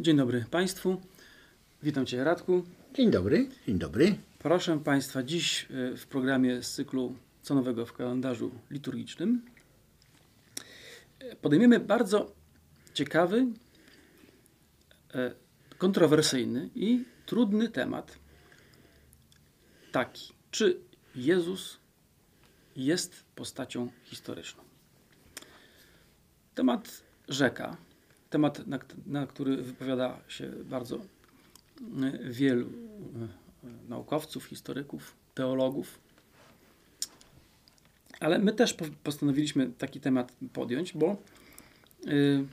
Dzień dobry Państwu. Witam Cię Radku. Dzień dobry, dzień dobry. Proszę Państwa, dziś y, w programie z cyklu Co nowego w kalendarzu liturgicznym y, podejmiemy bardzo ciekawy, e, kontrowersyjny i trudny temat. Taki, czy Jezus jest postacią historyczną? Temat rzeka, temat, na, na który wypowiada się bardzo y, wielu y, naukowców, historyków, teologów. Ale my też po- postanowiliśmy taki temat podjąć, bo y,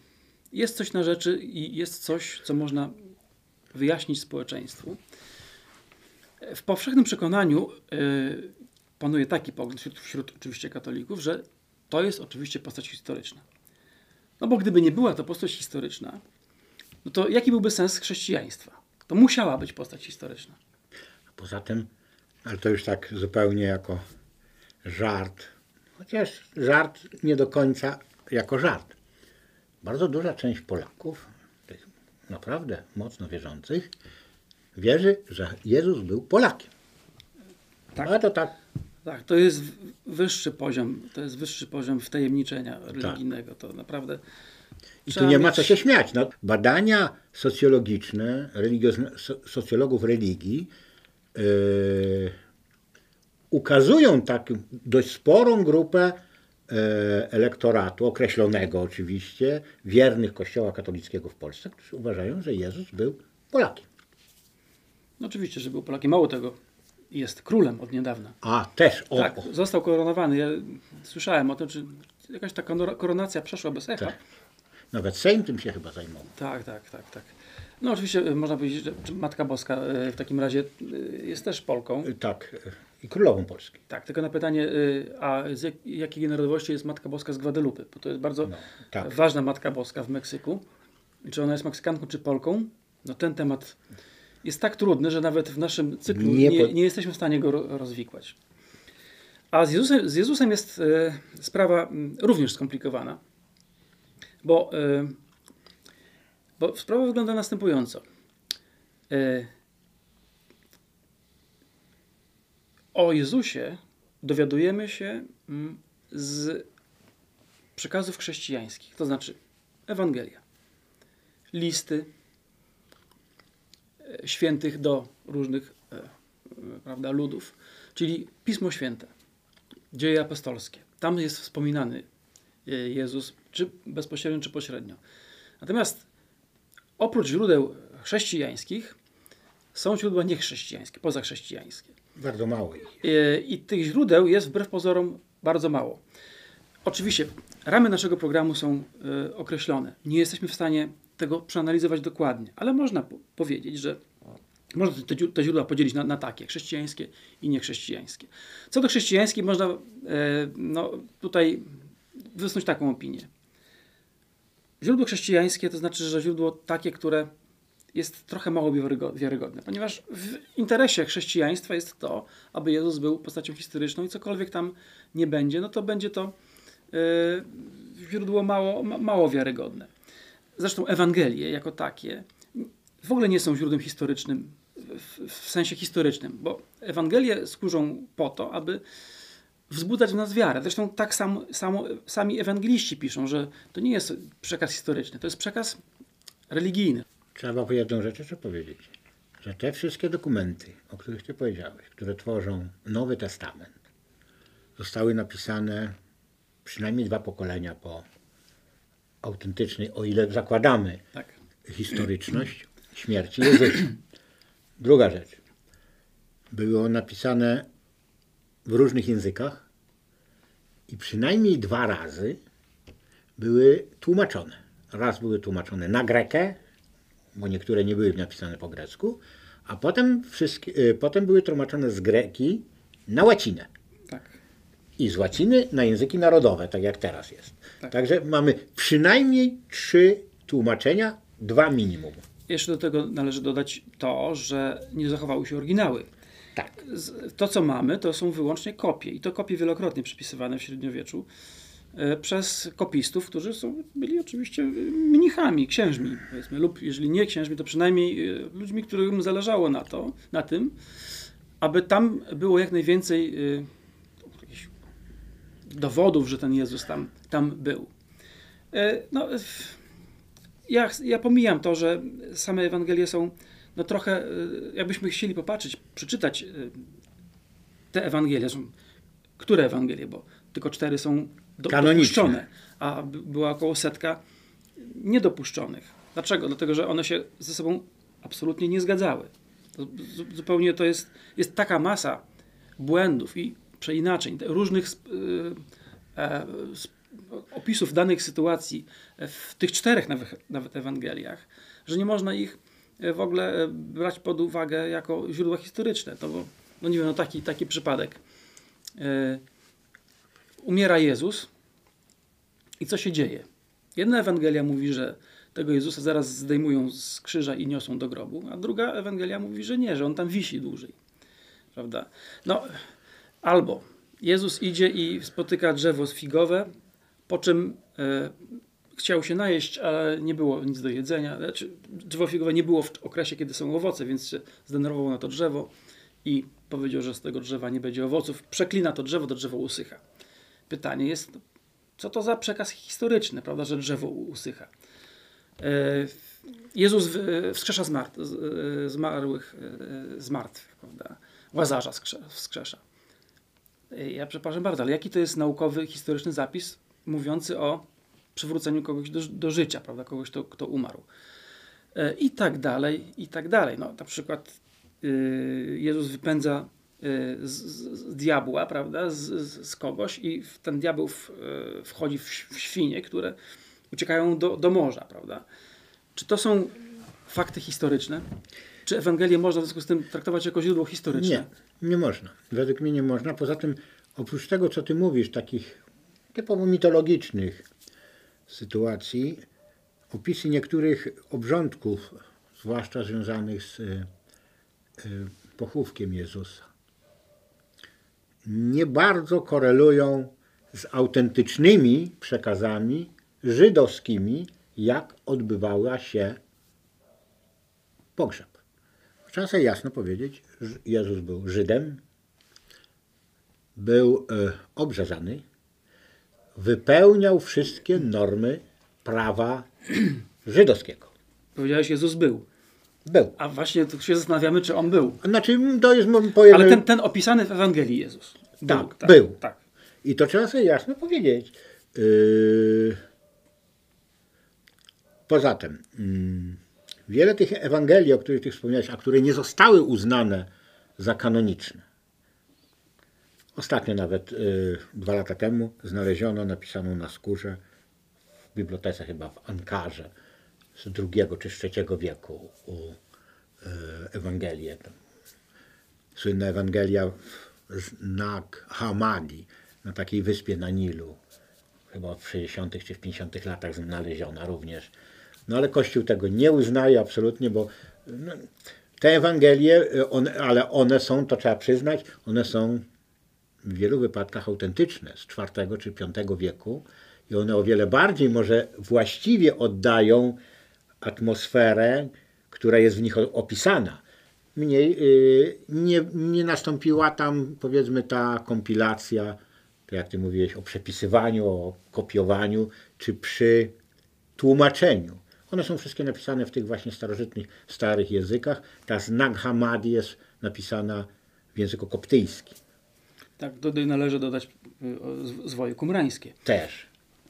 jest coś na rzeczy i jest coś, co można wyjaśnić społeczeństwu. W powszechnym przekonaniu panuje taki pogląd wśród, wśród oczywiście katolików, że to jest oczywiście postać historyczna. No bo gdyby nie była to postać historyczna, no to jaki byłby sens chrześcijaństwa? To musiała być postać historyczna. Poza tym, ale to już tak zupełnie jako żart, chociaż żart nie do końca jako żart. Bardzo duża część Polaków, tych naprawdę mocno wierzących, wierzy, że Jezus był Polakiem. Tak. Ale to tak, Tak, to jest wyższy poziom, to jest wyższy poziom wtajemniczenia religijnego. To naprawdę. i tu nie ma co się śmiać. No, badania socjologiczne socjologów religii yy, ukazują taką dość sporą grupę e, elektoratu, określonego oczywiście, wiernych Kościoła katolickiego w Polsce, którzy uważają, że Jezus był Polakiem. No oczywiście, że był Polakiem. Mało tego, jest królem od niedawna. A też, o, tak, został koronowany. Ja słyszałem o tym, czy jakaś kor- koronacja przeszła bez echa. Tak. nawet Sejm tym się chyba zajmował. Tak, tak, tak, tak. No oczywiście e, można powiedzieć, że Matka Boska e, w takim razie e, jest też Polką. Tak, i królową Polski. Tak, tylko na pytanie, a z jak, jakiej narodowości jest Matka Boska z Guadalupe? Bo to jest bardzo No, tak. ważna Matka Boska w Meksyku. Czy ona jest Meksykanką, czy Polką? No ten temat jest tak trudny, że nawet w naszym cyklu Nie nie, nie, jesteśmy w stanie go ro- rozwikłać. A z Jezusem, z Jezusem jest e, sprawa mm, również skomplikowana, bo, e, bo sprawa wygląda następująco. E, o Jezusie dowiadujemy się z przekazów chrześcijańskich, to znaczy Ewangelia, listy świętych do różnych e, prawda, ludów, czyli Pismo Święte, dzieje apostolskie. Tam jest wspominany e, Jezus, czy bezpośrednio, czy pośrednio. Natomiast oprócz źródeł chrześcijańskich są źródła niechrześcijańskie, pozachrześcijańskie. Bardzo mało ich. E, I tych źródeł jest wbrew pozorom bardzo mało. Oczywiście ramy naszego programu są e, określone. Nie jesteśmy w stanie tego przeanalizować dokładnie, ale można po- powiedzieć, że można te, te źródła podzielić na, na takie, chrześcijańskie i niechrześcijańskie. Co do chrześcijańskiej, można e, no, tutaj wysnuć taką opinię. Źródło chrześcijańskie to znaczy, że źródło takie, które jest trochę mało wiarygo- wiarygodne, ponieważ w interesie chrześcijaństwa jest to, aby Jezus był postacią historyczną i cokolwiek tam nie będzie, no to będzie to e, źródło mało, ma, mało wiarygodne. Zresztą Ewangelie jako takie w ogóle nie są źródłem historycznym w, w sensie historycznym, bo Ewangelie służą po to, aby wzbudzać w nas wiarę. Zresztą tak samo, samo, sami ewangeliści piszą, że to nie jest przekaz historyczny, to jest przekaz religijny. Trzeba po jedną rzecz jeszcze powiedzieć, że te wszystkie dokumenty, o których Ty powiedziałeś, które tworzą Nowy Testament, zostały napisane przynajmniej dwa pokolenia po autentycznej, o ile zakładamy Tak. historyczność śmierci Jezusa. Druga rzecz. Było napisane w różnych językach i przynajmniej dwa razy były tłumaczone. Raz były tłumaczone na grekę, bo niektóre nie były napisane po grecku, a potem, wszystkie, y, potem były tłumaczone z greki na łacinę. I z łaciny na języki narodowe, tak jak teraz jest. Tak. Także mamy przynajmniej trzy tłumaczenia, dwa minimum. Jeszcze do tego należy dodać to, że nie zachowały się oryginały. Tak. To, co mamy, to są wyłącznie kopie. I to kopie wielokrotnie przypisywane w średniowieczu. e, przez kopistów, którzy są, byli oczywiście mnichami, księżmi, powiedzmy, lub jeżeli nie księżmi, to przynajmniej e, ludźmi, którym zależało na to, na tym, aby tam było jak najwięcej e, dowodów, że ten Jezus tam, tam był. E, No, ja, ja pomijam to, że same Ewangelie są no trochę, e, jakbyśmy chcieli popatrzeć, przeczytać e, te Ewangelie, są, które Ewangelie, bo tylko cztery są do, dopuszczone, a by- była około setka niedopuszczonych. Dlaczego? Dlatego, że one się ze sobą absolutnie nie zgadzały. To zu- zupełnie to jest, jest taka masa błędów i przeinaczeń, różnych y, e, opisów danych sytuacji w tych czterech nawet, Ewangeliach, że nie można ich e, w ogóle e, brać pod uwagę jako źródła historyczne. To, no nie wiem, no taki, taki przypadek. Umiera Jezus i co się dzieje? Jedna Ewangelia mówi, że tego Jezusa zaraz zdejmują z krzyża i niosą do grobu, a druga Ewangelia mówi, że nie, że on tam wisi dłużej. Prawda? No, albo Jezus idzie i spotyka drzewo figowe, po czym e, chciał się najeść, ale nie było nic do jedzenia. Znaczy, drzewo figowe nie było w okresie, kiedy są owoce, więc się zdenerwował na to drzewo i powiedział, że z tego drzewa nie będzie owoców. Przeklina to drzewo, to drzewo usycha. Pytanie jest, co to za przekaz historyczny, prawda, że drzewo usycha. E, Jezus wskrzesza e, zmarłych e, z martwych, prawda? Łazarza skrze- wskrzesza. Ja przepraszam bardzo, ale jaki to jest naukowy, historyczny zapis mówiący o przywróceniu kogoś do, do życia, prawda? Kogoś, kto, kto umarł. E, I tak dalej, i tak dalej. No, na przykład e, Jezus wypędza e, z, z, diabła, prawda? Z, z, z kogoś i ten diabeł w, e, wchodzi w, w świnie, które uciekają do, do morza, prawda? Czy to są fakty historyczne? Czy Ewangelię można w związku z tym traktować jako źródło historyczne? Nie, nie można. Według mnie nie można. Poza tym, oprócz tego, co ty mówisz, takich typowo mitologicznych sytuacji, opisy niektórych obrządków, zwłaszcza związanych z y, y, pochówkiem Jezusa, nie bardzo korelują z autentycznymi przekazami żydowskimi, jak odbywała się pogrzeb. Trzeba sobie jasno powiedzieć, że Jezus był Żydem, był e, obrzezany, wypełniał wszystkie normy prawa żydowskiego. Powiedziałeś, Jezus był. Był. A właśnie tu się zastanawiamy, czy on był. Znaczy, to jest, powiemy, Ale ten, ten opisany w Ewangelii Jezus. Tak, był. Tak. I to trzeba sobie jasno powiedzieć. Yy, Poza tym, mm, wiele tych Ewangelii, o których ty wspomniałeś, a które nie zostały uznane za kanoniczne. Ostatnio nawet yy, dwa lata temu znaleziono napisaną na skórze w bibliotece chyba w Ankarze z drugiego czy z trzeciego wieku u, yy, Ewangelię. Słynna Ewangelia w Nag Hammadi, na takiej wyspie na Nilu, chyba w 60. czy w 50. latach znaleziona również. No ale Kościół tego nie uznaje absolutnie, bo no, te Ewangelie, y, one, ale one są, to trzeba przyznać, one są w wielu wypadkach autentyczne z IV czy V wieku i one o wiele bardziej może właściwie oddają atmosferę, która jest w nich opisana. Mniej y, nie, nie nastąpiła tam powiedzmy ta kompilacja, to jak ty mówiłeś, o przepisywaniu, o kopiowaniu, czy przy tłumaczeniu. One są wszystkie napisane w tych właśnie starożytnych, starych językach. Ta z Nag Hammadi jest napisana w języku koptyjskim. Tak, tutaj należy dodać y, zwoje kumrańskie. Też.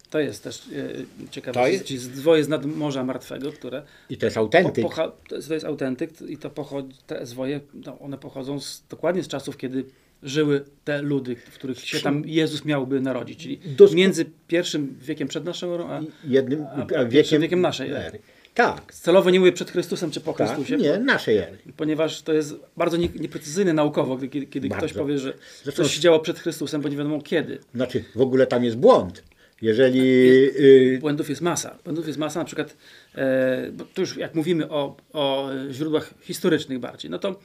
To jest też y, ciekawe. To jest- Czyli zwoje z nad Morza Martwego, które I to jest po, autentyk. pocha- to, jest, to jest autentyk i to pochodzi, te zwoje, no, one pochodzą z, dokładnie z czasów, kiedy żyły te ludy, w których się tam Jezus miałby narodzić. Czyli Dosku- między pierwszym wiekiem przed naszą erą, a jednym a wiekiem, wiekiem naszej ery. Tak, celowo nie mówię przed Chrystusem czy po tak. Chrystusie, Nie, naszej ery. ponieważ to jest bardzo nie, nieprecyzyjne naukowo, kiedy, kiedy ktoś powie, że Zresztą- coś się działo przed Chrystusem, bo nie wiadomo kiedy. Znaczy, w ogóle tam jest błąd. Jeżeli y, Błędów jest masa. Błędów jest masa, na przykład, e, bo tu już jak mówimy o, o źródłach historycznych bardziej, no to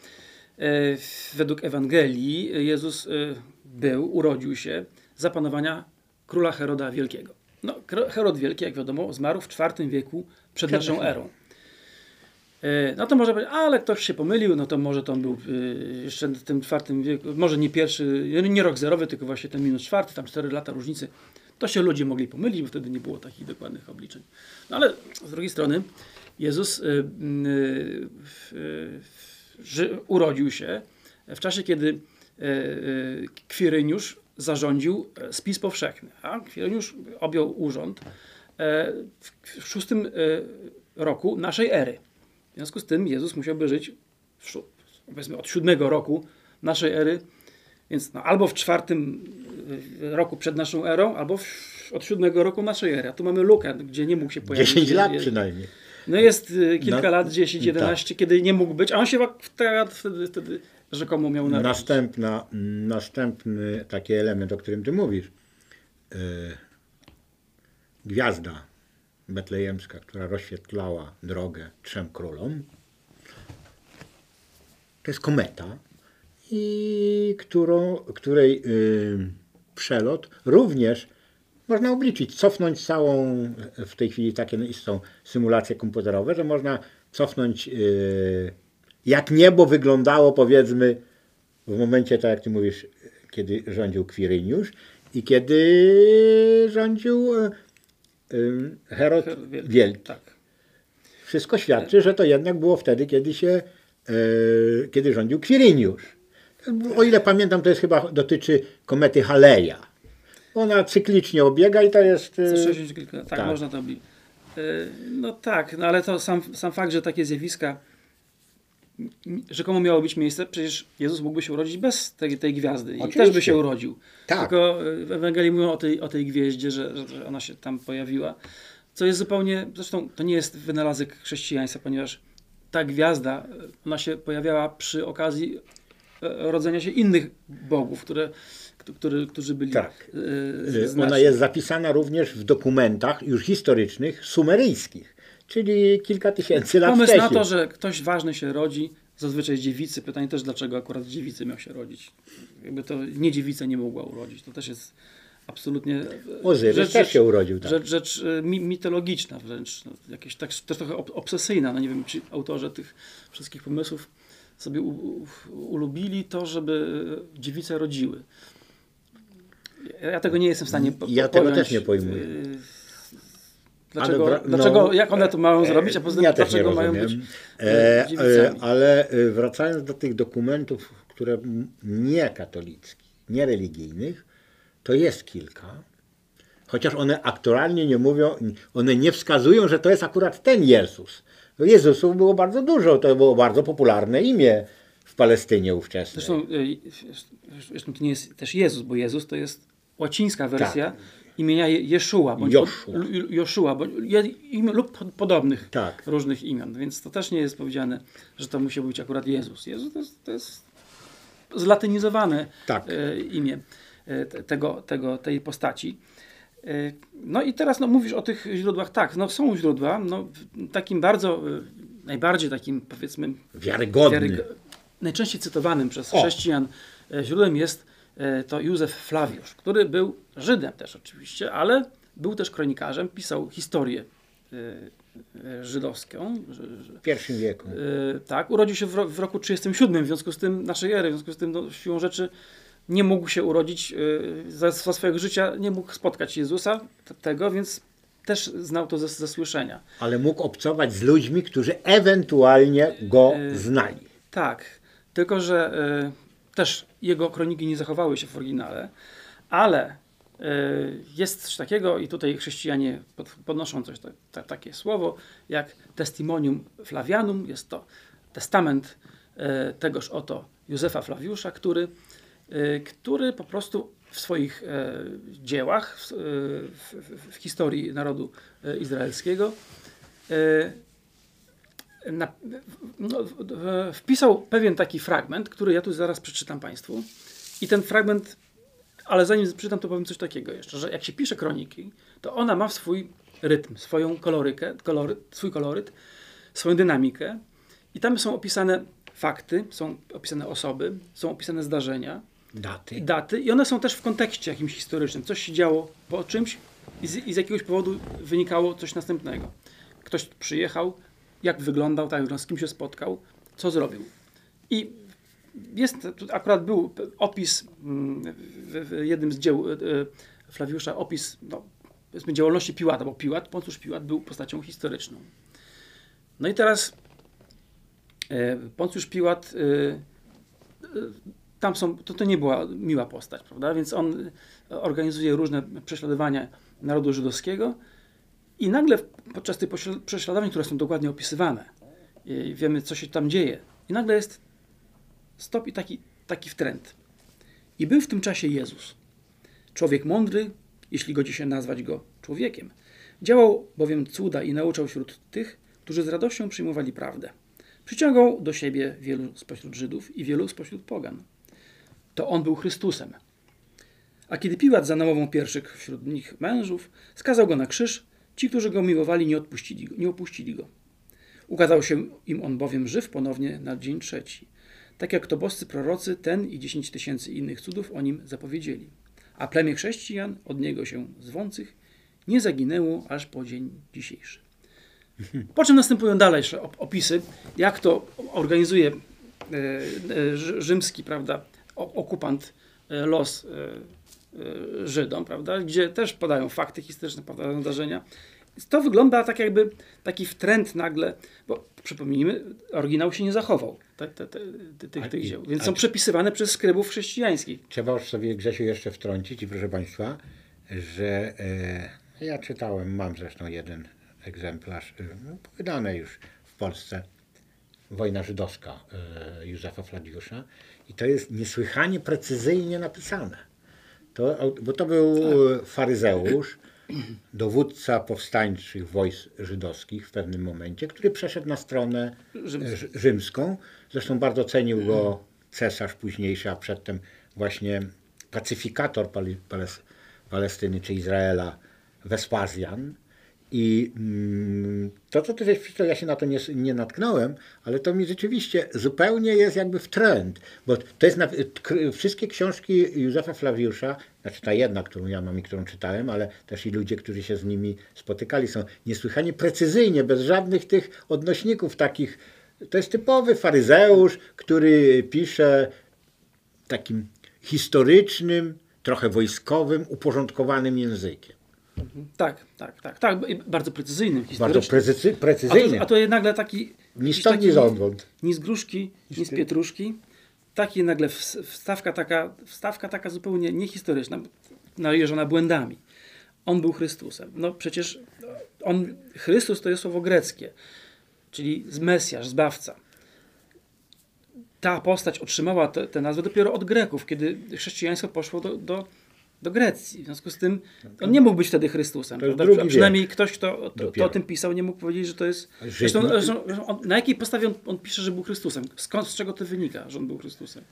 według Ewangelii Jezus e, był, urodził się za panowania króla Heroda Wielkiego. No, Herod Wielki, jak wiadomo, zmarł w IV wieku przed naszą erą. E, no to może powiedzieć, ale ktoś się pomylił, no to może to on był e, jeszcze w tym czwartym wieku, może nie pierwszy, nie rok zerowy, tylko właśnie ten minus czwarty, tam cztery lata różnicy. To się ludzie mogli pomylić, bo wtedy nie było takich dokładnych obliczeń. No ale z drugiej strony Jezus urodził się w czasie, kiedy Kwiryniusz zarządził spis powszechny. A Kwiryniusz objął urząd w szóstym roku naszej ery. W związku z tym Jezus musiałby żyć w, powiedzmy od siódmego roku naszej ery, więc no, albo w czwartym roku przed naszą erą, albo w, od siódmego roku naszej ery. A tu mamy lukę, gdzie nie mógł się pojawić. 10 lat przynajmniej. No jest y, kilka no, lat, 10, 11, tak. kiedy nie mógł być, a on się wtedy, wtedy rzekomo miał narodzić. Następna, następny taki element, o którym ty mówisz. Yy, gwiazda betlejemska, która rozświetlała drogę trzem królom. To jest kometa, i którą, której yy, przelot również można obliczyć, cofnąć całą, w tej chwili takie są symulacje komputerowe, że można cofnąć yy, jak niebo wyglądało powiedzmy w momencie, tak jak ty mówisz, kiedy rządził Kwiryniusz i kiedy rządził Herod Wielki. Tak. Wszystko świadczy, że to jednak było wtedy, kiedy się, kiedy rządził Kwiriniusz. O ile pamiętam, to jest chyba dotyczy komety Haleja. Ona cyklicznie obiega i to jest... Co 60 kilka, tak, tak, można to obliczyć. No tak, no ale to sam, sam fakt, że takie zjawiska rzekomo miało być miejsce, przecież Jezus mógłby się urodzić bez tej, tej gwiazdy i też by się urodził. Tak. Tylko w Ewangelii mówią o tej, o tej gwieździe, że, że ona się tam pojawiła. Co jest zupełnie, zresztą to nie jest wynalazek chrześcijaństwa, ponieważ ta gwiazda, ona się pojawiała przy okazji rodzenia się innych bogów, które, które, którzy byli tak. E, ona jest zapisana również w dokumentach już historycznych sumeryjskich czyli kilka tysięcy lat Pomysł wcześniej. na to, że ktoś ważny się rodzi, zazwyczaj z dziewicy. Pytanie też, dlaczego akurat z dziewicy miał się rodzić. Jakby to nie dziewica nie mogła urodzić. To też jest absolutnie... Ozyrys rzecz, też się urodził. Tak. Rzecz, rzecz e, mitologiczna wręcz. No, jakieś tak, też trochę obsesyjna. No nie wiem, czy autorzy tych wszystkich pomysłów sobie u, u, ulubili to, żeby dziewice rodziły. Ja tego nie jestem w stanie po, Ja tego też nie pojmuję. Dlaczego, no, dlaczego jak one to mają zrobić, a poza tym ja dlaczego mają być e, e, Ale e, wracając do tych dokumentów, które nie katolickich, nie religijnych, to jest kilka. Chociaż one aktualnie nie mówią, one nie wskazują, że to jest akurat ten Jezus. Jezusów było bardzo dużo, to było bardzo popularne imię w Palestynie ówczesnej. Zresztą, e, zresztą to nie jest też Jezus, bo Jezus to jest łacińska wersja. Tak imienia Jeszua, bądź. Joshua bądź, lub podobnych tak. różnych imion. Więc to też nie jest powiedziane, że to musi być akurat Jezus. Jezus to jest, to jest zlatynizowane tak. e, imię e, tego, tego, tej postaci. E, no i teraz no, mówisz o tych źródłach. Tak, no, są źródła. No, takim bardzo, najbardziej takim powiedzmy... Wiarygodnym. najczęściej cytowanym przez o. chrześcijan źródłem jest to Józef Flawiusz, który był Żydem też oczywiście, ale był też kronikarzem, pisał historię e, e, żydowską. W pierwszym wieku. Tak, urodził się w roku 37, w związku z tym naszej ery, w związku z tym no, siłą rzeczy nie mógł się urodzić za, za swojego życia, nie mógł spotkać Jezusa tego, więc też znał to ze, ze słyszenia. Ale mógł obcować z ludźmi, którzy ewentualnie go znali. Tak, tylko że też jego kroniki nie zachowały się w oryginale, ale y, jest coś takiego i tutaj chrześcijanie podnoszą coś tak, takie słowo jak testimonium Flavianum. Jest to testament y, tegoż oto Józefa Flawiusza, który, y, który po prostu w swoich dziełach, w, w, w historii narodu izraelskiego na, no, wpisał pewien taki fragment, który ja tu zaraz przeczytam Państwu. I ten fragment, ale zanim przeczytam, to powiem coś takiego jeszcze, że jak się pisze kroniki, to ona ma swój rytm, swoją kolorykę, koloryt, swój koloryt, swoją dynamikę i tam są opisane fakty, są opisane osoby, są opisane zdarzenia Daty. daty i one są też w kontekście jakimś historycznym. Coś się działo po czymś i z, i z jakiegoś powodu wynikało coś następnego. Ktoś przyjechał, jak wyglądał, tak, z kim się spotkał, co zrobił. I jest, akurat był opis mm, w, jednym z dzieł e, e, Flawiusza, opis no, działalności Piłata, bo Piłat, Poncjusz Piłat był postacią historyczną. No i teraz e, Poncjusz Piłat tam są, to, to nie była miła postać, prawda? Więc on organizuje różne prześladowania narodu żydowskiego i nagle podczas tych prześladowań, które są dokładnie opisywane, wiemy, co się tam dzieje, i nagle jest stop i taki, taki wtręt. I był w tym czasie Jezus. Człowiek mądry, jeśli godzi się nazwać go człowiekiem. Działał bowiem cuda i nauczał wśród tych, którzy z radością przyjmowali prawdę. Przyciągał do siebie wielu spośród Żydów i wielu spośród pogan. To on był Chrystusem. A kiedy Piłat za namową pierwszych wśród nich mężów skazał go na krzyż, ci, którzy go miłowali, nie, odpuścili go, nie opuścili go. Ukazał się im on bowiem żyw ponownie na dzień trzeci. Tak jak to boscy prorocy, ten i dziesięć tysięcy innych cudów o nim zapowiedzieli. A plemię chrześcijan od niego się zwących nie zaginęło aż po dzień dzisiejszy. Po czym następują dalejsze opisy, jak to organizuje e, e, rzymski prawda, okupant e, los Żydom, prawda, gdzie też podają fakty historyczne, podają zdarzenia. To wygląda tak jakby taki wtręt nagle, bo przypomnijmy, oryginał się nie zachował te, te, te, tych, tych dzieł, więc są przepisywane przez skrybów chrześcijańskich. Trzeba już sobie Grzesiu jeszcze wtrącić i proszę Państwa, że e, ja czytałem, mam zresztą jeden egzemplarz, e, no, wydany już w Polsce, Wojna Żydowska e, Józefa Fladiusza i to jest niesłychanie precyzyjnie napisane. To, bo to był tak. faryzeusz, dowódca powstańczych wojsk żydowskich w pewnym momencie, który przeszedł na stronę rzymską. Zresztą bardzo cenił go cesarz późniejszy, a przedtem właśnie pacyfikator Palestyny czy Izraela Wespazjan. I mm, to, co ty żeś przeczytał, ja się na to nie, nie natknąłem, ale to mi rzeczywiście zupełnie jest jakby w trend, bo to jest na, wszystkie książki Józefa Flawiusza, znaczy ta jedna, którą ja mam i którą czytałem, ale też i ludzie, którzy się z nimi spotykali, są niesłychanie precyzyjnie, bez żadnych tych odnośników takich. To jest typowy faryzeusz, który pisze takim historycznym, trochę wojskowym, uporządkowanym językiem. Tak, tak, tak, tak. Bardzo precyzyjnym, Bardzo precyzy, precyzyjnym. A to, a to jednak taki... Ni stąd, ni. Ni z gruszki, ni z pietruszki. Taki nagle wstawka taka, wstawka taka zupełnie niehistoryczna, najeżona błędami. On był Chrystusem. No przecież on, Chrystus to jest słowo greckie, czyli Mesjasz, Zbawca. Ta postać otrzymała tę nazwę dopiero od Greków, kiedy chrześcijaństwo poszło do, do do Grecji. W związku z tym on nie mógł być wtedy Chrystusem. A przynajmniej wiek. ktoś, kto to, to, o tym pisał, nie mógł powiedzieć, że to jest. Zresztą, on, na jakiej podstawie on, on, pisze, że był Chrystusem? Skąd, z czego to wynika, że on był Chrystusem?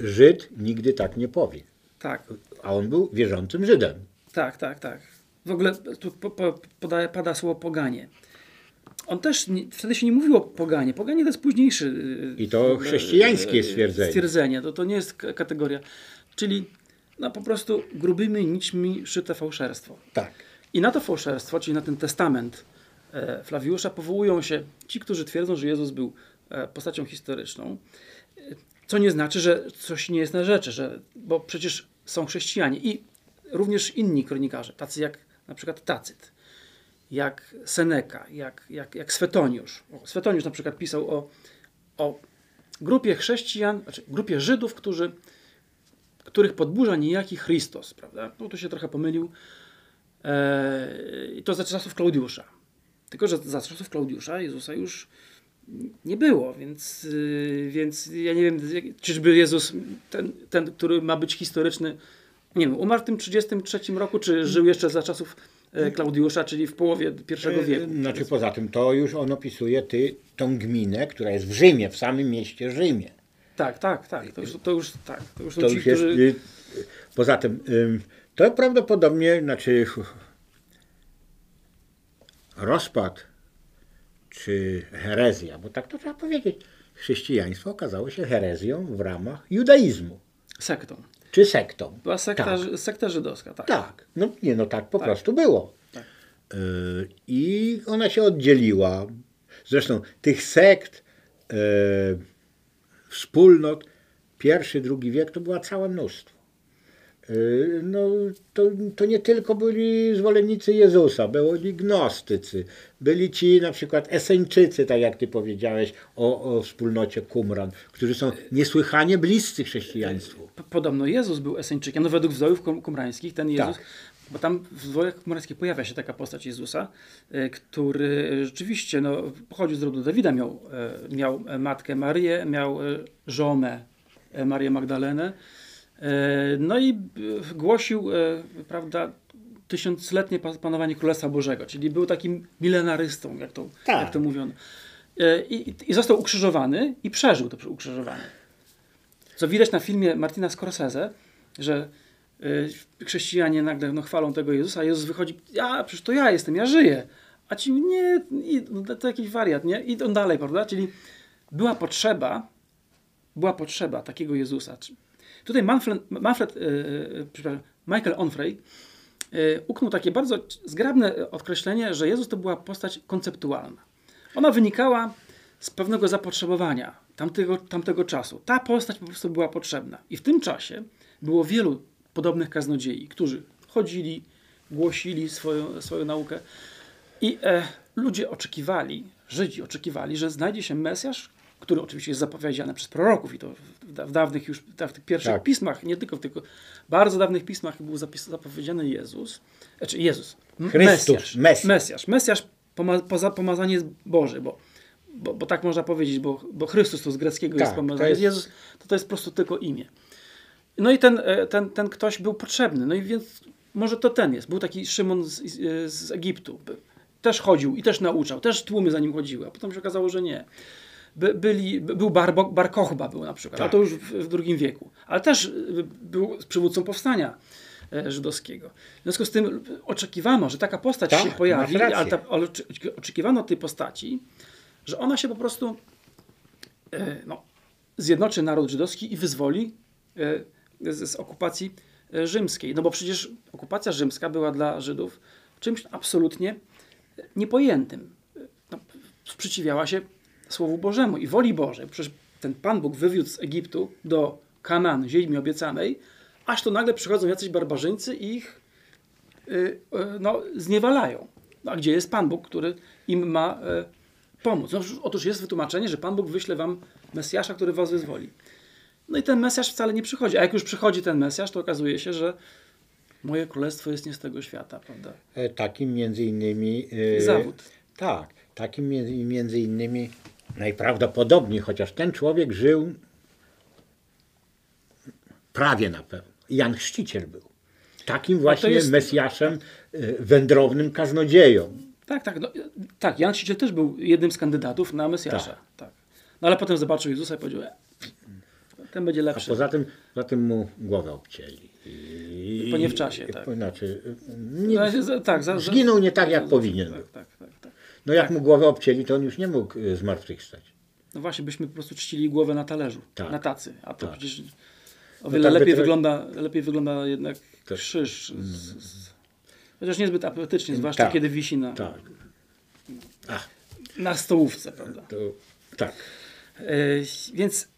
Żyd nigdy tak nie powie. Tak. A on był wierzącym Żydem. Tak, tak, tak. W ogóle tu po, po, podaje, pada słowo poganie. On też nie, wtedy się nie mówiło poganie. Poganie to jest późniejszy. I to chrześcijańskie stwierdzenie. Stwierdzenie. To, to nie jest kategoria. Czyli no po prostu grubymi nićmi szyte fałszerstwo. Tak. I na to fałszerstwo, czyli na ten testament e, Flawiusza powołują się ci, którzy twierdzą, że Jezus był e, postacią historyczną, e, co nie znaczy, że coś nie jest na rzeczy, że, bo przecież są chrześcijanie i również inni kronikarze, tacy jak na przykład Tacyt, jak Seneca, jak, jak, jak Swetoniusz. O, Swetoniusz na przykład pisał o, o grupie chrześcijan, znaczy grupie Żydów, którzy których podburza niejaki Chrystus, prawda? No tu się trochę pomylił. Eee, I to za czasów Klaudiusza. Tylko, że za czasów Klaudiusza Jezusa już nie było, więc, yy, więc ja nie wiem, czyżby Jezus, ten, ten, który ma być historyczny, nie wiem, umarł w tym 33 roku, czy żył jeszcze za czasów e, Klaudiusza, czyli w połowie I e, wieku. Znaczy poza tym, to już on opisuje ty, tą gminę, która jest w Rzymie, w samym mieście Rzymie. Tak, tak, tak. To już, to już, tak. To już, to już ci, jest, którzy... Y, poza tym, to prawdopodobnie, znaczy rozpad czy herezja, bo tak to trzeba powiedzieć, chrześcijaństwo okazało się herezją w ramach judaizmu. Sektą. czy sektą. Była sekta, Tak. sekta żydowska, tak. Tak, no nie, no tak po prostu było. Tak. Y, I ona się oddzieliła. Zresztą tych sekt, y, wspólnot, pierwszy, drugi wiek to była całe mnóstwo. Y, No, to, to nie tylko byli zwolennicy Jezusa, byli gnostycy, byli ci na przykład Eseńczycy, tak jak ty powiedziałeś o, o wspólnocie Qumran, którzy są niesłychanie bliscy chrześcijaństwu. Podobno Jezus był Eseńczykiem, no według kum- kumrańskich, ten Jezus, Tak. Bo tam w zwojach kumrańskich pojawia się taka postać Jezusa, e, który rzeczywiście no, pochodził z rodu Dawida, miał, e, miał e, matkę Marię, miał żonę Marię Magdalenę, no i głosił, prawda, tysiącletnie pa- panowanie Królestwa Bożego, czyli był takim milenarystą, jak to, Tak. jak to mówiono. I, I został ukrzyżowany i przeżył to ukrzyżowanie. Co widać na filmie Martina Scorsese, że chrześcijanie nagle no, chwalą tego Jezusa, a Jezus wychodzi, ja, przecież to ja jestem, ja żyję. A ci nie, i, no, to jakiś wariat, nie? I on dalej, prawda? Czyli była potrzeba, była potrzeba takiego Jezusa. Tutaj Manfred, Manfred y, y, przepraszam, Michael Onfray y, uknął takie bardzo zgrabne określenie, że Jezus to była postać konceptualna. Ona wynikała z pewnego zapotrzebowania tamtego, tamtego czasu. Ta postać po prostu była potrzebna. I w tym czasie było wielu podobnych kaznodziei, którzy chodzili, głosili swoją, swoją naukę. I e, ludzie oczekiwali, Żydzi oczekiwali, że znajdzie się Mesjasz, który oczywiście jest zapowiedziany przez proroków i to w, da- w dawnych już, w tych pierwszych Tak. pismach, nie tylko w tych bardzo dawnych pismach był zapis, zapowiedziany Jezus, znaczy Jezus, Chrystus, Mesjasz, Mesjasz. Mesjasz, Mesjasz poma, poza, pomazanie Boży, bo, bo, bo tak można powiedzieć, bo, bo Chrystus to z greckiego jest Tak, pomazanie, to jest- Jezus to, to jest po prostu tylko imię. No i ten, e, ten, ten ktoś był potrzebny. No i więc może to ten jest. Był taki Szymon z, z- z Egiptu. Też chodził i też nauczał. Też tłumy za nim chodziły. A potem się okazało, że nie. By, byli, by- był Bar, Bar Kochba był na przykład, a Tak. to już w, w drugim wieku. Ale też y, był przywódcą powstania e, żydowskiego. W związku z tym oczekiwano, że taka postać Tak, się pojawi, ale, ta, ale oczekiwano tej postaci, że ona się po prostu e, no, zjednoczy naród żydowski i wyzwoli e, z, z okupacji e, rzymskiej. No bo przecież okupacja rzymska była dla Żydów czymś absolutnie niepojętym. No, sprzeciwiała się Słowu Bożemu i woli Bożej. Przecież ten Pan Bóg wywiódł z Egiptu do Kanaan, ziemi obiecanej, aż to nagle przychodzą jacyś barbarzyńcy i ich y, y, no, zniewalają. No, a gdzie jest Pan Bóg, który im ma e, pomóc? No, otóż jest wytłumaczenie, że Pan Bóg wyśle wam Mesjasza, który was wyzwoli. No i ten Mesjasz wcale nie przychodzi. A jak już przychodzi ten Mesjasz, to okazuje się, że moje królestwo jest nie z tego świata, prawda? E, Takim między innymi... e, Zawód. Tak, takim między, innymi najprawdopodobniej, chociaż ten człowiek żył prawie na pewno. Jan Chrzciciel był. Takim właśnie jest- Mesjaszem, e, wędrownym kaznodzieją. Tak, tak. No, tak, Jan Chrzciciel też był jednym z kandydatów na Mesjasza. Tak. No ale potem zobaczył Jezusa i powiedział, ten będzie A lepszy. poza tym, poza tym mu głowę obcięli. I, Po nie w czasie, tak. Znaczy, nie, No, tak, za, zginął nie tak, jak za- powinien Tak, tak, tak, tak. No jak mu głowę obcięli, to on już nie mógł e, zmartwychwstać. No właśnie, byśmy po prostu czcili głowę na talerzu, Tak. na tacy. A to Tak. przecież o wiele tak by lepiej, wygląda, lepiej wygląda jednak Tak. krzyż. Z, z, chociaż niezbyt apetycznie, zwłaszcza Tak. kiedy wisi na, Tak. Na stołówce, prawda? to tak. E, Więc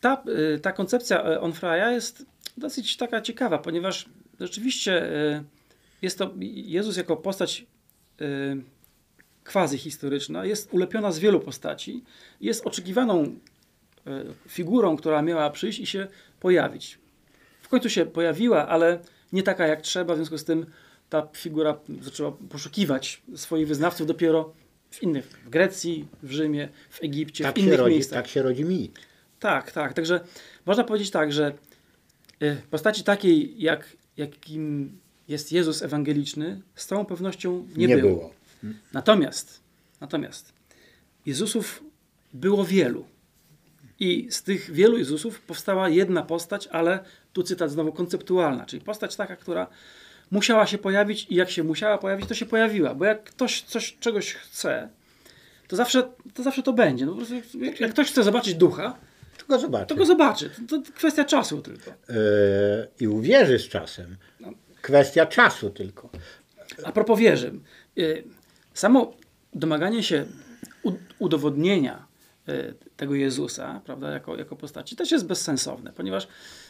ta, e, ta koncepcja e, Onfraya jest dosyć taka ciekawa, ponieważ rzeczywiście e, jest to Jezus jako postać quasi historyczna, jest ulepiona z wielu postaci, jest oczekiwaną figurą, która miała przyjść i się pojawić. W końcu się pojawiła, ale nie taka jak trzeba, w związku z tym ta figura zaczęła poszukiwać swoich wyznawców dopiero w innych, w Grecji, w Rzymie, w Egipcie, Tak w innych rodzi, miejscach. tak się rodzi mit. Tak, tak. Także można powiedzieć tak, że y, postaci takiej, jak, jakim jest Jezus ewangeliczny, z całą pewnością nie, było. Natomiast, natomiast Jezusów było wielu. I z tych wielu Jezusów powstała jedna postać, ale tu cytat znowu konceptualna, czyli postać taka, która musiała się pojawić i jak się musiała pojawić, to się pojawiła. Bo jak ktoś coś, czegoś chce, to zawsze to, zawsze to będzie. No, po prostu jak, jak ktoś chce zobaczyć ducha, go zobaczy. to go zobaczy. To, to kwestia czasu tylko. Yy, I uwierzy z czasem. Kwestia czasu tylko. A propos wierzy. y, Samo domaganie się udowodnienia y, tego Jezusa, prawda, jako, jako postaci, też jest bezsensowne, ponieważ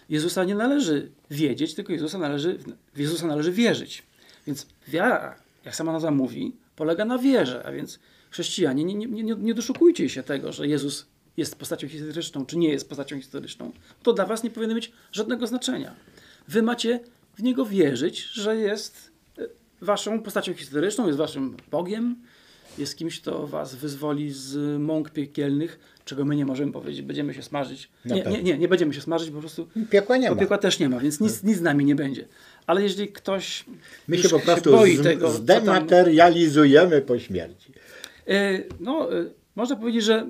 Jezusa nie należy wiedzieć, tylko Jezusa należy, w Jezusa należy wierzyć. Więc wiara, jak sama nazwa mówi, polega na wierze, a więc chrześcijanie, nie, nie, nie, nie doszukujcie się tego, że Jezus jest postacią historyczną, czy nie jest postacią historyczną. To dla was nie powinno mieć żadnego znaczenia. Wy macie w Niego wierzyć, że jest e, waszą postacią historyczną, jest waszym Bogiem, jest kimś, kto was wyzwoli z mąk piekielnych, czego my nie możemy powiedzieć. Będziemy się smażyć. Nie, nie, nie, nie będziemy się smażyć, po prostu Piekła nie ma. piekła też nie ma, więc nic, nic z nami nie będzie. Ale jeżeli ktoś My się po prostu boi z, tego, co tam, zdematerializujemy po śmierci. E, No, e, można powiedzieć, że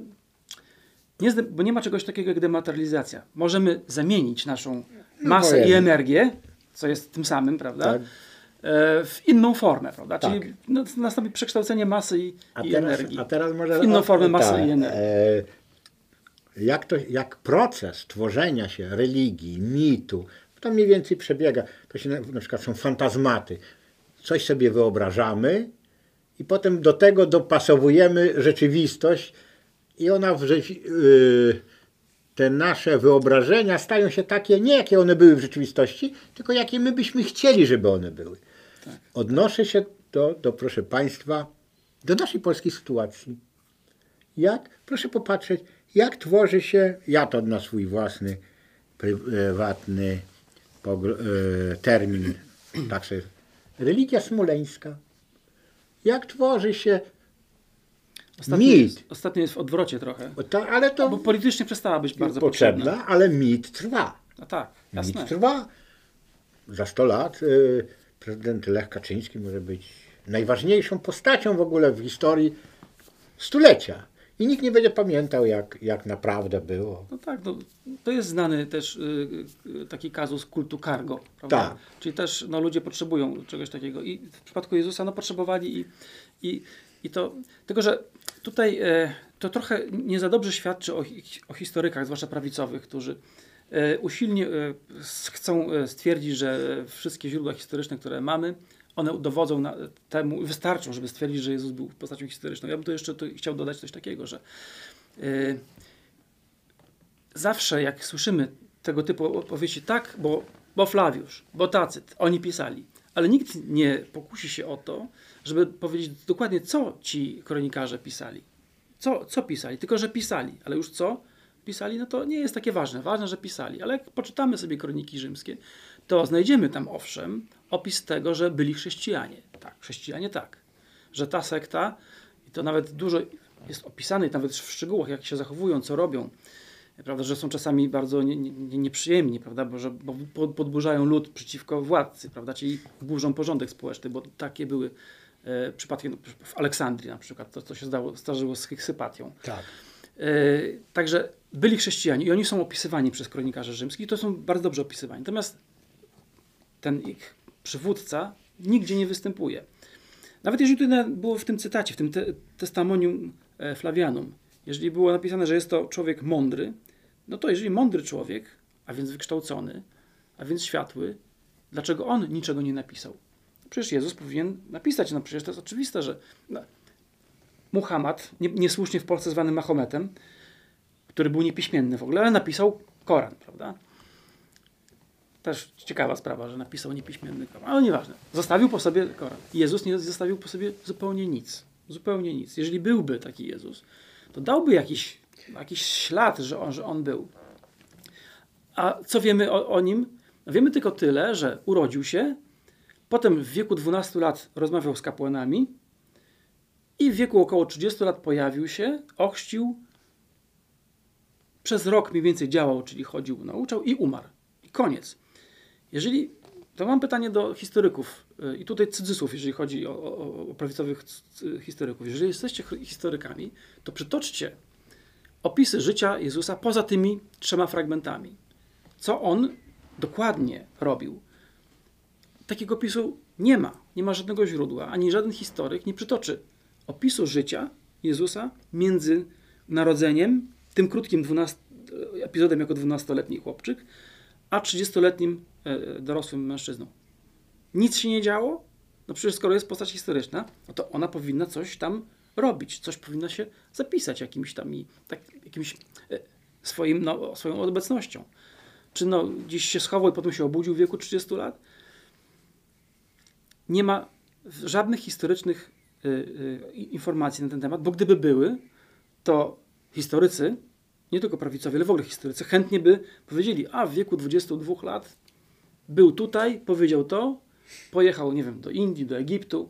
nie, bo nie ma czegoś takiego jak dematerializacja. Możemy zamienić naszą masę i powiedzmy. energię, co jest tym samym, prawda? Tak. E, W inną formę, prawda? Tak. Czyli no, nastąpi przekształcenie masy i, A i teraz, energii. a teraz może. W inną formę masy tak, i energii. e, jak, to, jak proces tworzenia się religii, mitu, to mniej więcej przebiega. To się na, na przykład są fantazmaty. Coś sobie wyobrażamy i potem do tego dopasowujemy rzeczywistość i ona w rzeczy, y, te nasze wyobrażenia stają się takie, nie jakie one były w rzeczywistości, tylko jakie my byśmy chcieli, żeby one były. Odnoszę się do, do, proszę Państwa, do naszej polskiej sytuacji. Jak, proszę popatrzeć, jak tworzy się, ja to na swój własny, prywatny e, termin, tak sobie, religia smoleńska. Jak tworzy się, Ostatnio, mit. jest, ostatnio jest w odwrocie trochę. ale to Bo politycznie przestała być bardzo potrzebna. potrzebna, ale mit trwa. A tak, jasne. Mit trwa. Za 100 lat y, prezydent Lech Kaczyński może być najważniejszą postacią w ogóle w historii stulecia. I nikt nie będzie pamiętał, jak, jak naprawdę było. No tak, no, to jest znany też y, y, taki kazus kultu cargo, prawda? Tak. Czyli też no, ludzie potrzebują czegoś takiego i w przypadku Jezusa no, potrzebowali i, i, i to, tylko że tutaj e, to trochę nie za dobrze świadczy o, o historykach, zwłaszcza prawicowych, którzy e, usilnie e, chcą stwierdzić, że wszystkie źródła historyczne, które mamy, one dowodzą na, temu, wystarczą, żeby stwierdzić, że Jezus był postacią historyczną. Ja bym tu jeszcze tu chciał dodać coś takiego, że zawsze jak słyszymy tego typu opowieści, tak, bo, bo Flawiusz, bo Tacyt, oni pisali, ale nikt nie pokusi się o to, żeby powiedzieć dokładnie, co ci kronikarze pisali. Co, co pisali? Tylko, że pisali, ale już co pisali, no to nie jest takie ważne. Ważne, że pisali, ale jak poczytamy sobie kroniki rzymskie, to znajdziemy tam owszem opis tego, że byli chrześcijanie. Tak, chrześcijanie tak. Że ta sekta, i to nawet dużo jest opisane, nawet w szczegółach, jak się zachowują, co robią, prawda, że są czasami bardzo nie, nie, nieprzyjemni, prawda, bo, że, bo po- podburzają lud przeciwko władcy, prawda, czyli burzą porządek społeczny, bo takie były e, przypadki no, w Aleksandrii na przykład, to co się zdało, zdarzyło z Hyksypatią. Tak. E, Także byli chrześcijanie i oni są opisywani przez kronikarzy rzymskich, to są bardzo dobrze opisywani. Natomiast ten ich przywódca nigdzie nie występuje. Nawet jeżeli na- było w tym cytacie, w tym te, testamonium e, Flavianum, jeżeli było napisane, że jest to człowiek mądry, no to jeżeli mądry człowiek, a więc wykształcony, a więc światły, dlaczego on niczego nie napisał? Przecież Jezus powinien napisać, no przecież to jest oczywiste, że no, Muhammad, nie, niesłusznie w Polsce zwany Mahometem, który był niepiśmienny w ogóle, ale napisał Koran, prawda? Też ciekawa sprawa, że napisał niepiśmienny Koran, ale nieważne. Zostawił po sobie Koran. Jezus nie zostawił po sobie zupełnie nic. Zupełnie nic. Jeżeli byłby taki Jezus, to dałby jakiś, jakiś ślad, że on, że on był. A co wiemy o, o nim? Wiemy tylko tyle, że urodził się, potem w wieku 12 lat rozmawiał z kapłanami i w wieku około 30 lat pojawił się, ochrzcił, przez rok mniej więcej działał, czyli chodził, nauczał i umarł. I koniec. Jeżeli, to mam pytanie do historyków y, i tutaj cudzysłów, jeżeli chodzi o, o, o prawicowych historyków. Jeżeli jesteście historykami, to przytoczcie opisy życia Jezusa poza tymi trzema fragmentami. Co on dokładnie robił. Takiego opisu nie ma. Nie ma żadnego źródła, ani żaden historyk nie przytoczy opisu życia Jezusa między narodzeniem, tym krótkim 12, epizodem jako 12-letni chłopczyk, a 30-letnim e, dorosłym mężczyzną. Nic się nie działo? No przecież skoro jest postać historyczna, no to ona powinna coś tam robić, coś powinna się zapisać jakimś tam i tak, jakimś e, swoim, no, swoją obecnością. Czy no, gdzieś się schował i potem się obudził w wieku 30 lat? Nie ma żadnych historycznych y, y, informacji na ten temat, bo gdyby były, to historycy, nie tylko prawicowi, ale w ogóle historycy, chętnie by powiedzieli, a w wieku 22 lat był tutaj, powiedział to, pojechał, nie wiem, do Indii, do Egiptu.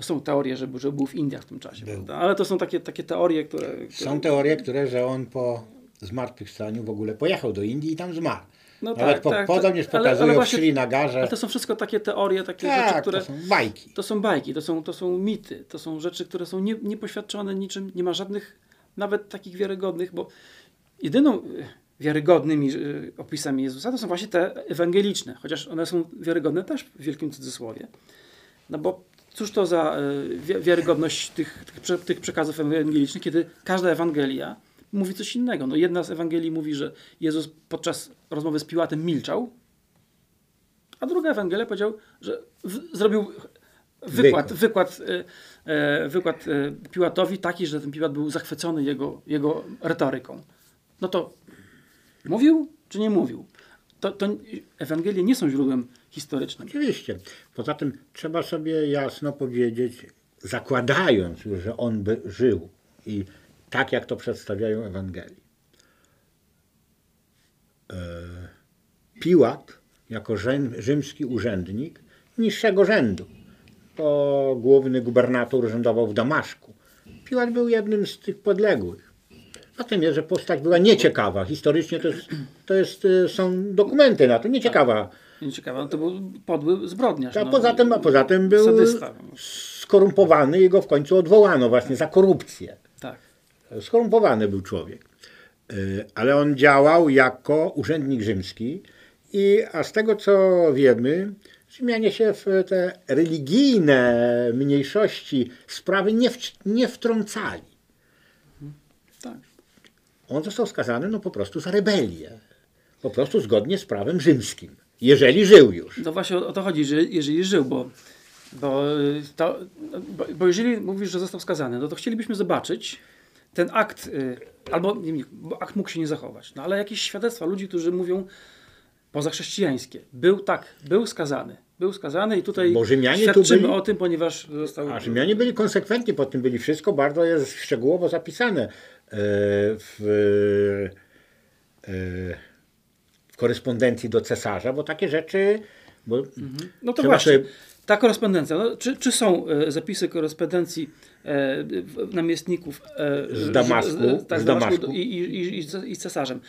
Są teorie, że, że był w Indiach w tym czasie, Był. prawda? ale to są takie, takie teorie, które, które... Są teorie, które, że on po zmartwychwstaniu w ogóle pojechał do Indii i tam zmarł. No Nawet tak, po, tak, podobnież tak. Ale- pokazują ale w właśnie- Srinagarze. Ale to są wszystko takie teorie, takie rzeczy, tak, które... to są bajki. To są bajki, to są, to są mity, to są rzeczy, które są nie, niepoświadczone niczym, nie ma żadnych nawet takich wiarygodnych, bo jedyną y, wiarygodnymi y, opisami Jezusa to są właśnie te ewangeliczne, chociaż one są wiarygodne też w wielkim cudzysłowie. No bo cóż to za wi- wiarygodność tych, tych przekazów ewangelicznych, kiedy każda Ewangelia mówi coś innego. No jedna z Ewangelii mówi, że Jezus podczas rozmowy z Piłatem milczał, a druga Ewangelia powiedział, że w, zrobił wykład, wykład, e, e, wykład e, Piłatowi taki, że ten Piłat był zachwycony jego, jego retoryką. No to mówił czy nie mówił? To, to Ewangelie nie są źródłem historycznym. Oczywiście. Poza tym trzeba sobie jasno powiedzieć, zakładając że on by żył i tak jak to przedstawiają Ewangelii. E, Piłat, jako rzym, rzymski urzędnik niższego rzędu, to główny gubernator urzędował w Damaszku. Piłat był jednym z tych podległych. Zatem jest, że postać była nieciekawa. Historycznie to, jest, to jest, e, są dokumenty na to, nieciekawa. Ciekawe, no to był podły zbrodniarz. A no. poza tym, a poza tym był Sadysta. skorumpowany i go w końcu odwołano właśnie za korupcję. Skorumpowany był człowiek. Y, Ale on działał jako urzędnik rzymski i a z tego co wiemy, Rzymianie się w te religijne mniejszości sprawy nie, w, nie wtrącali. tak. On został skazany no po prostu za rebelię. Po prostu zgodnie z prawem rzymskim. Jeżeli żył już. To właśnie o, o to chodzi, że jeżeli żył, bo, bo, y, to, bo, bo jeżeli mówisz, że został skazany, no to chcielibyśmy zobaczyć ten akt, y, albo nie, nie, bo akt mógł się nie zachować, no ale jakieś świadectwa ludzi, którzy mówią pozachrześcijańskie. Był tak, był skazany. Był skazany i tutaj Bo Rzymianie tu świadczymy byli- o tym, ponieważ został... A Rzymianie byli konsekwentni pod tym, byli wszystko bardzo jest szczegółowo zapisane e, w, e, w korespondencji do cesarza, bo takie rzeczy, bo No to właśnie, ta korespondencja. No, czy, czy są e, zapisy korespondencji e, namiestników e, Z Damaszku, z, tak, z Damaszku. i, i, i, i cesarzem?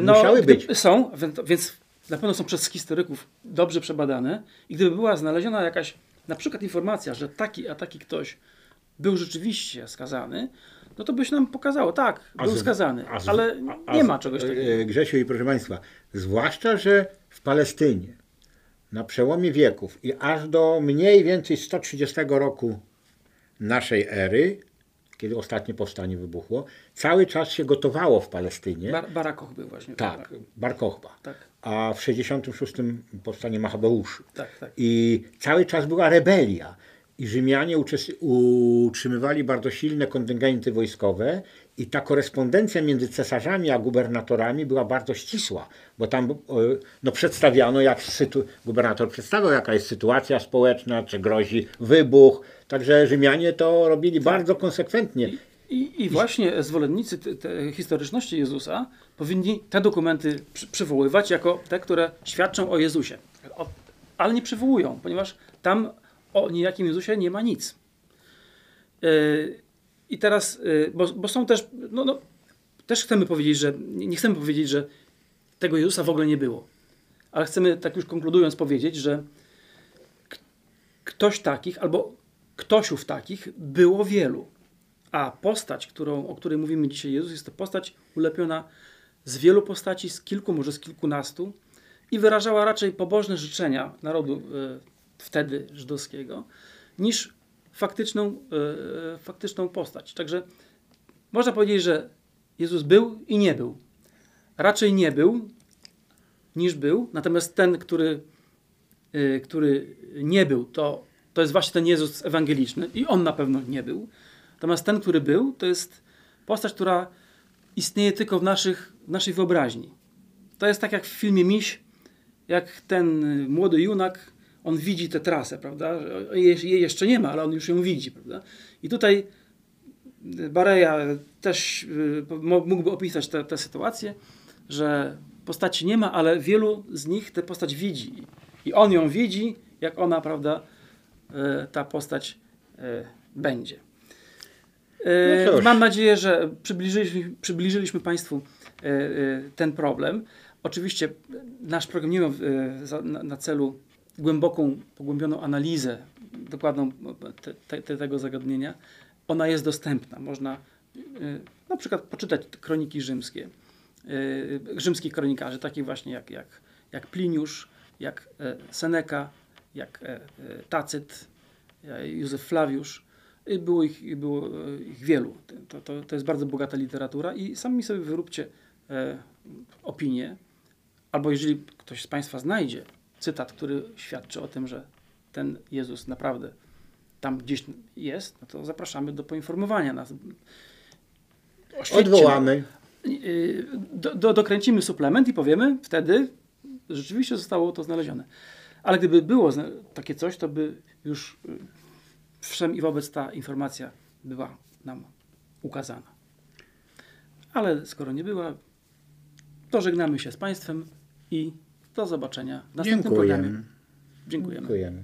No, Musiały być. Są, więc- na pewno są przez historyków dobrze przebadane i gdyby była znaleziona jakaś na przykład informacja, że taki a taki ktoś był rzeczywiście skazany, no to by się nam pokazało, tak, A był z- skazany, a z- ale a nie z- ma czegoś takiego. Grzesiu i proszę Państwa, zwłaszcza, że w Palestynie na przełomie wieków i aż do mniej więcej 130 roku naszej ery, kiedy ostatnie powstanie wybuchło, cały czas się gotowało w Palestynie. Bar Barakoch był właśnie. tak, Bar Kochba. Tak, A w 66 powstanie Machabeuszy. tak, tak. I cały czas była rebelia. I Rzymianie utrzymywali bardzo silne kontyngenty wojskowe i ta korespondencja między cesarzami a gubernatorami była bardzo ścisła, bo tam e, no, przedstawiano, jak gubernator przedstawiał, jaka jest sytuacja społeczna, czy grozi wybuch. Także Rzymianie to robili bardzo konsekwentnie. I, I właśnie zwolennicy te, te historyczności Jezusa powinni te dokumenty przy, przywoływać jako te, które świadczą o Jezusie. O, ale nie przywołują, ponieważ tam o niejakim Jezusie nie ma nic. Yy, I teraz, yy, bo, bo są też, no, no, też chcemy powiedzieć, że nie chcemy powiedzieć, że tego Jezusa w ogóle nie było. Ale chcemy, tak już konkludując, powiedzieć, że ktoś takich albo ktośów takich było wielu. A postać, którą, o której mówimy dzisiaj, Jezus, jest to postać ulepiona z wielu postaci, z kilku, może z kilkunastu i wyrażała raczej pobożne życzenia narodu e, wtedy żydowskiego, niż faktyczną, e, faktyczną postać. Także można powiedzieć, że Jezus był i nie był. raczej nie był niż był, natomiast ten, który, y, który nie był, to, to jest właśnie ten Jezus ewangeliczny i on na pewno nie był. Natomiast ten, który był, to jest postać, która istnieje tylko w, naszych, w naszej wyobraźni. To jest tak jak w filmie Miś, jak ten młody junak, on widzi tę trasę, prawda? Jej jeszcze nie ma, ale on już ją widzi, prawda? I tutaj Bareja też y, mógłby opisać tę sytuację, że postaci nie ma, ale wielu z nich tę postać widzi. I on ją widzi, jak ona, prawda, y, ta postać y, będzie. No Mam nadzieję, że przybliżyliśmy, przybliżyliśmy Państwu ten problem. Oczywiście nasz program nie ma na celu głęboką, pogłębioną analizę, dokładną te, te, tego zagadnienia, ona jest dostępna. Można y, na przykład poczytać kroniki rzymskie, y, rzymskich kronikarzy, takich właśnie jak, jak, jak Pliniusz, jak e, Seneca, jak e, e, Tacyt, Józef Flawiusz. Było ich, było ich wielu. To, to, to jest bardzo bogata literatura i sami sobie wyróbcie opinię, albo jeżeli ktoś z Państwa znajdzie cytat, który świadczy o tym, że ten Jezus naprawdę tam gdzieś jest, no to zapraszamy do poinformowania nas. Odwołamy. Y, do, do, dokręcimy suplement i powiemy wtedy, rzeczywiście zostało to znalezione. Ale gdyby było takie coś, to by już y, wszem i wobec ta informacja była nam ukazana. Ale skoro nie była, to żegnamy się z Państwem i do zobaczenia w następnym Dziękujemy. programie. Dziękujemy. Dziękujemy.